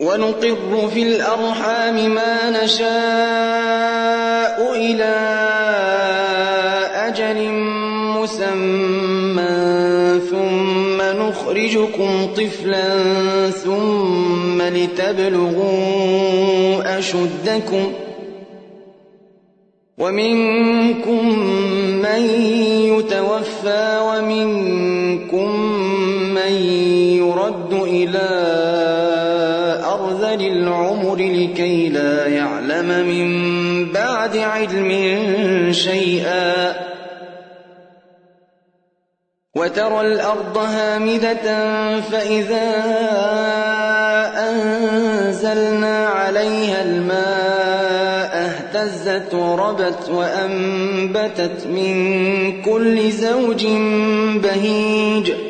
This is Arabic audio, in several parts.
ونقر في الأرحام ما نشاء إلى أجل مسمى ثم نخرجكم طفلا ثم لتبلغوا أشدكم ومنكم من يتوفى ومنكم أرذل العمر لكي لا يعلم من بعد علم شيئا. وترى الأرض هامدة فإذا أنزلنا عليها الماء اهتزت وربت وأنبتت من كل زوج بهيج.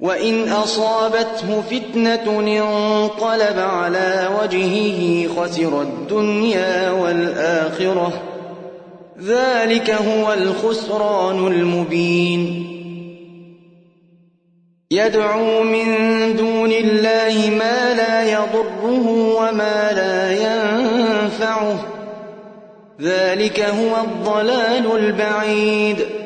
وإن أصابته فتنة انقلب على وجهه خسر الدنيا والآخرة. ذلك هو الخسران المبين. يدعو من دون الله ما لا يضره وما لا ينفعه. ذلك هو الضلال البعيد.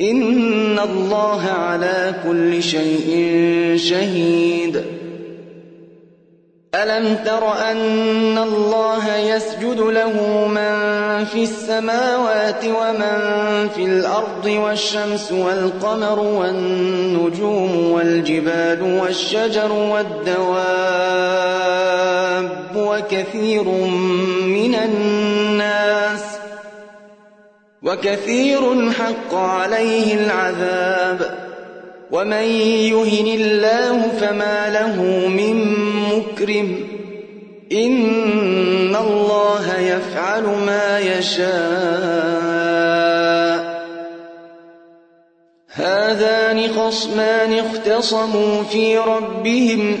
إن الله على كل شيء شهيد. ألم تر أن الله يسجد له من في السماوات ومن في الأرض والشمس والقمر والنجوم والجبال والشجر والدواب وكثير من وكثير حق عليه العذاب. ومن يهن الله فما له من مكرم. إن الله يفعل ما يشاء. هذان خصمان اختصموا في ربهم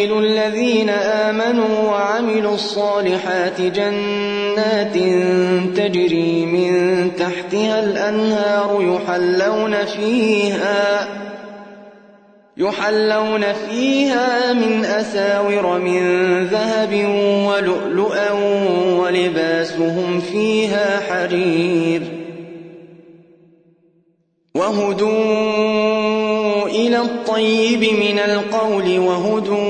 يدخل الذين آمنوا وعملوا الصالحات جنات تجري من تحتها الأنهار يحلون فيها يحلون فيها من أساور من ذهب ولؤلؤا ولباسهم فيها حرير وهدوا إلى الطيب من القول وهدوا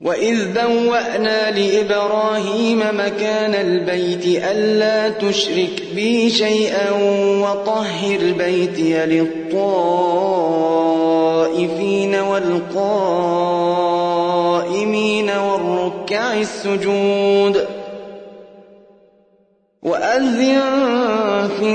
وإذ بوأنا لإبراهيم مكان البيت ألا تشرك بي شيئا وطهر بيتي للطائفين والقائمين والركع السجود وأذن في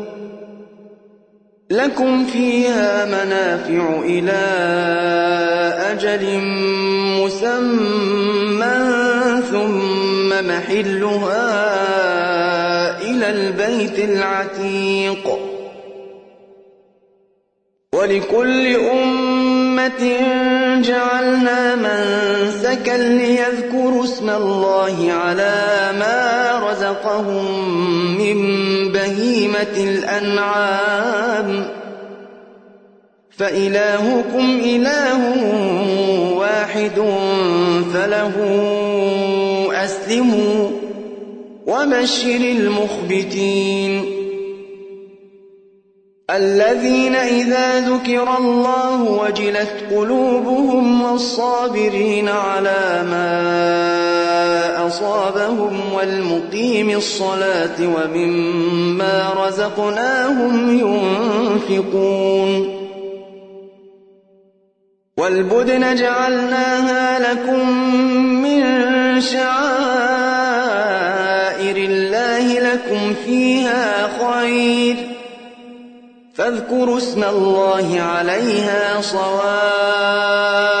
لكم فيها منافع إلى أجل مسمى ثم محلها إلى البيت العتيق. ولكل أمة جعلنا منسكا ليذكروا اسم الله على ما رزقهم من بهيمة الأنعام. فإلهكم إله واحد فله أسلموا وبشر المخبتين. الذين إذا ذكر الله وجلت قلوبهم والصابرين على ما أصابهم والمقيم الصلاة ومما رزقناهم ينفقون والبدن جعلناها لكم من شعائر الله لكم فيها خير فاذكروا اسم الله عليها صواف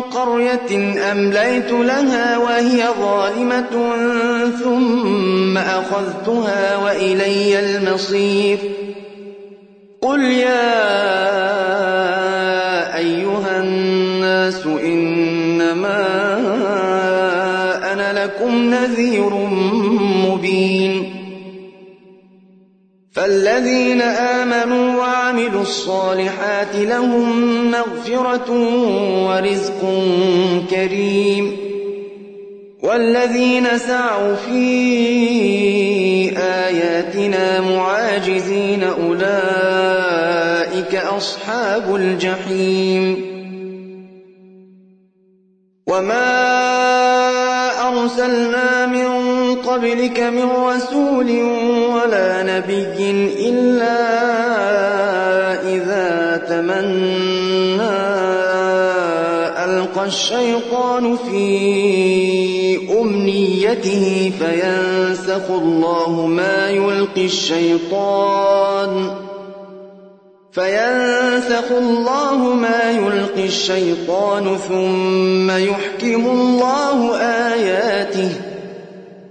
قرية أمليت لها وهي ظالمة ثم أخذتها وإلي المصير. قل يا فالذين آمنوا وعملوا الصالحات لهم مغفرة ورزق كريم والذين سعوا في آياتنا معاجزين أولئك أصحاب الجحيم وما أرسلنا من قبلك من رسول نبي إلا إذا تمنى ألقى الشيطان في أمنيته فينسخ الله ما يلقي الشيطان فينسخ الله ما يلقي الشيطان ثم يحكم الله آياته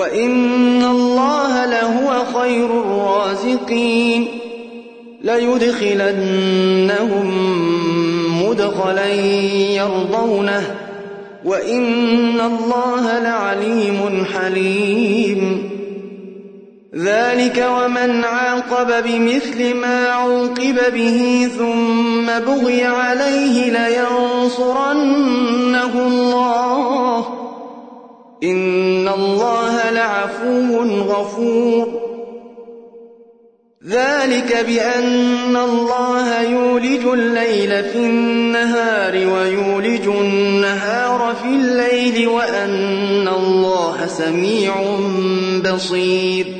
وإن الله لهو خير الرازقين ليدخلنهم مدخلا يرضونه وإن الله لعليم حليم ذلك ومن عاقب بمثل ما عوقب به ثم بغي عليه لينصرنه الله إن الله لعفو غفور. ذلك بأن الله يولج الليل في النهار ويولج النهار في الليل وأن الله سميع بصير.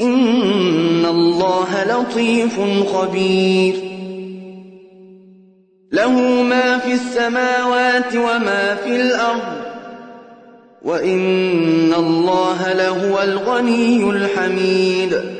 إن الله لطيف خبير. له ما في السماوات وما في الأرض وإن الله لهو الغني الحميد.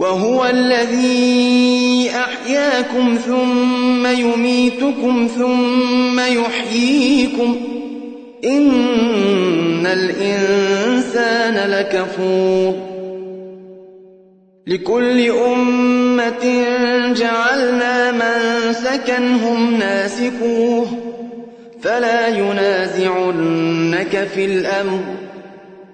وهو الذي أحياكم ثم يميتكم ثم يحييكم إن الإنسان لكفور لكل أمة جعلنا من سكنهم ناسكوه فلا ينازعنك في الأمر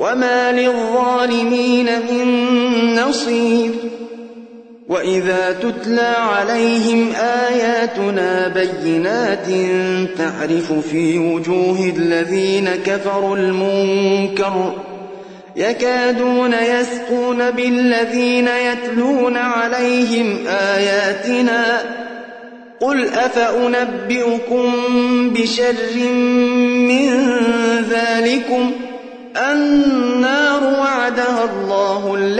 وما للظالمين من نصير وإذا تتلى عليهم آياتنا بينات تعرف في وجوه الذين كفروا المنكر يكادون يسقون بالذين يتلون عليهم آياتنا قل أفأنبئكم بشر من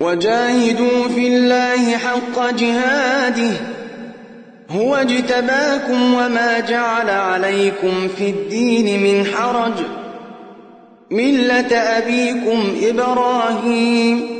وجاهدوا في الله حق جهاده. هو اجتباكم وما جعل عليكم في الدين من حرج. ملة أبيكم إبراهيم.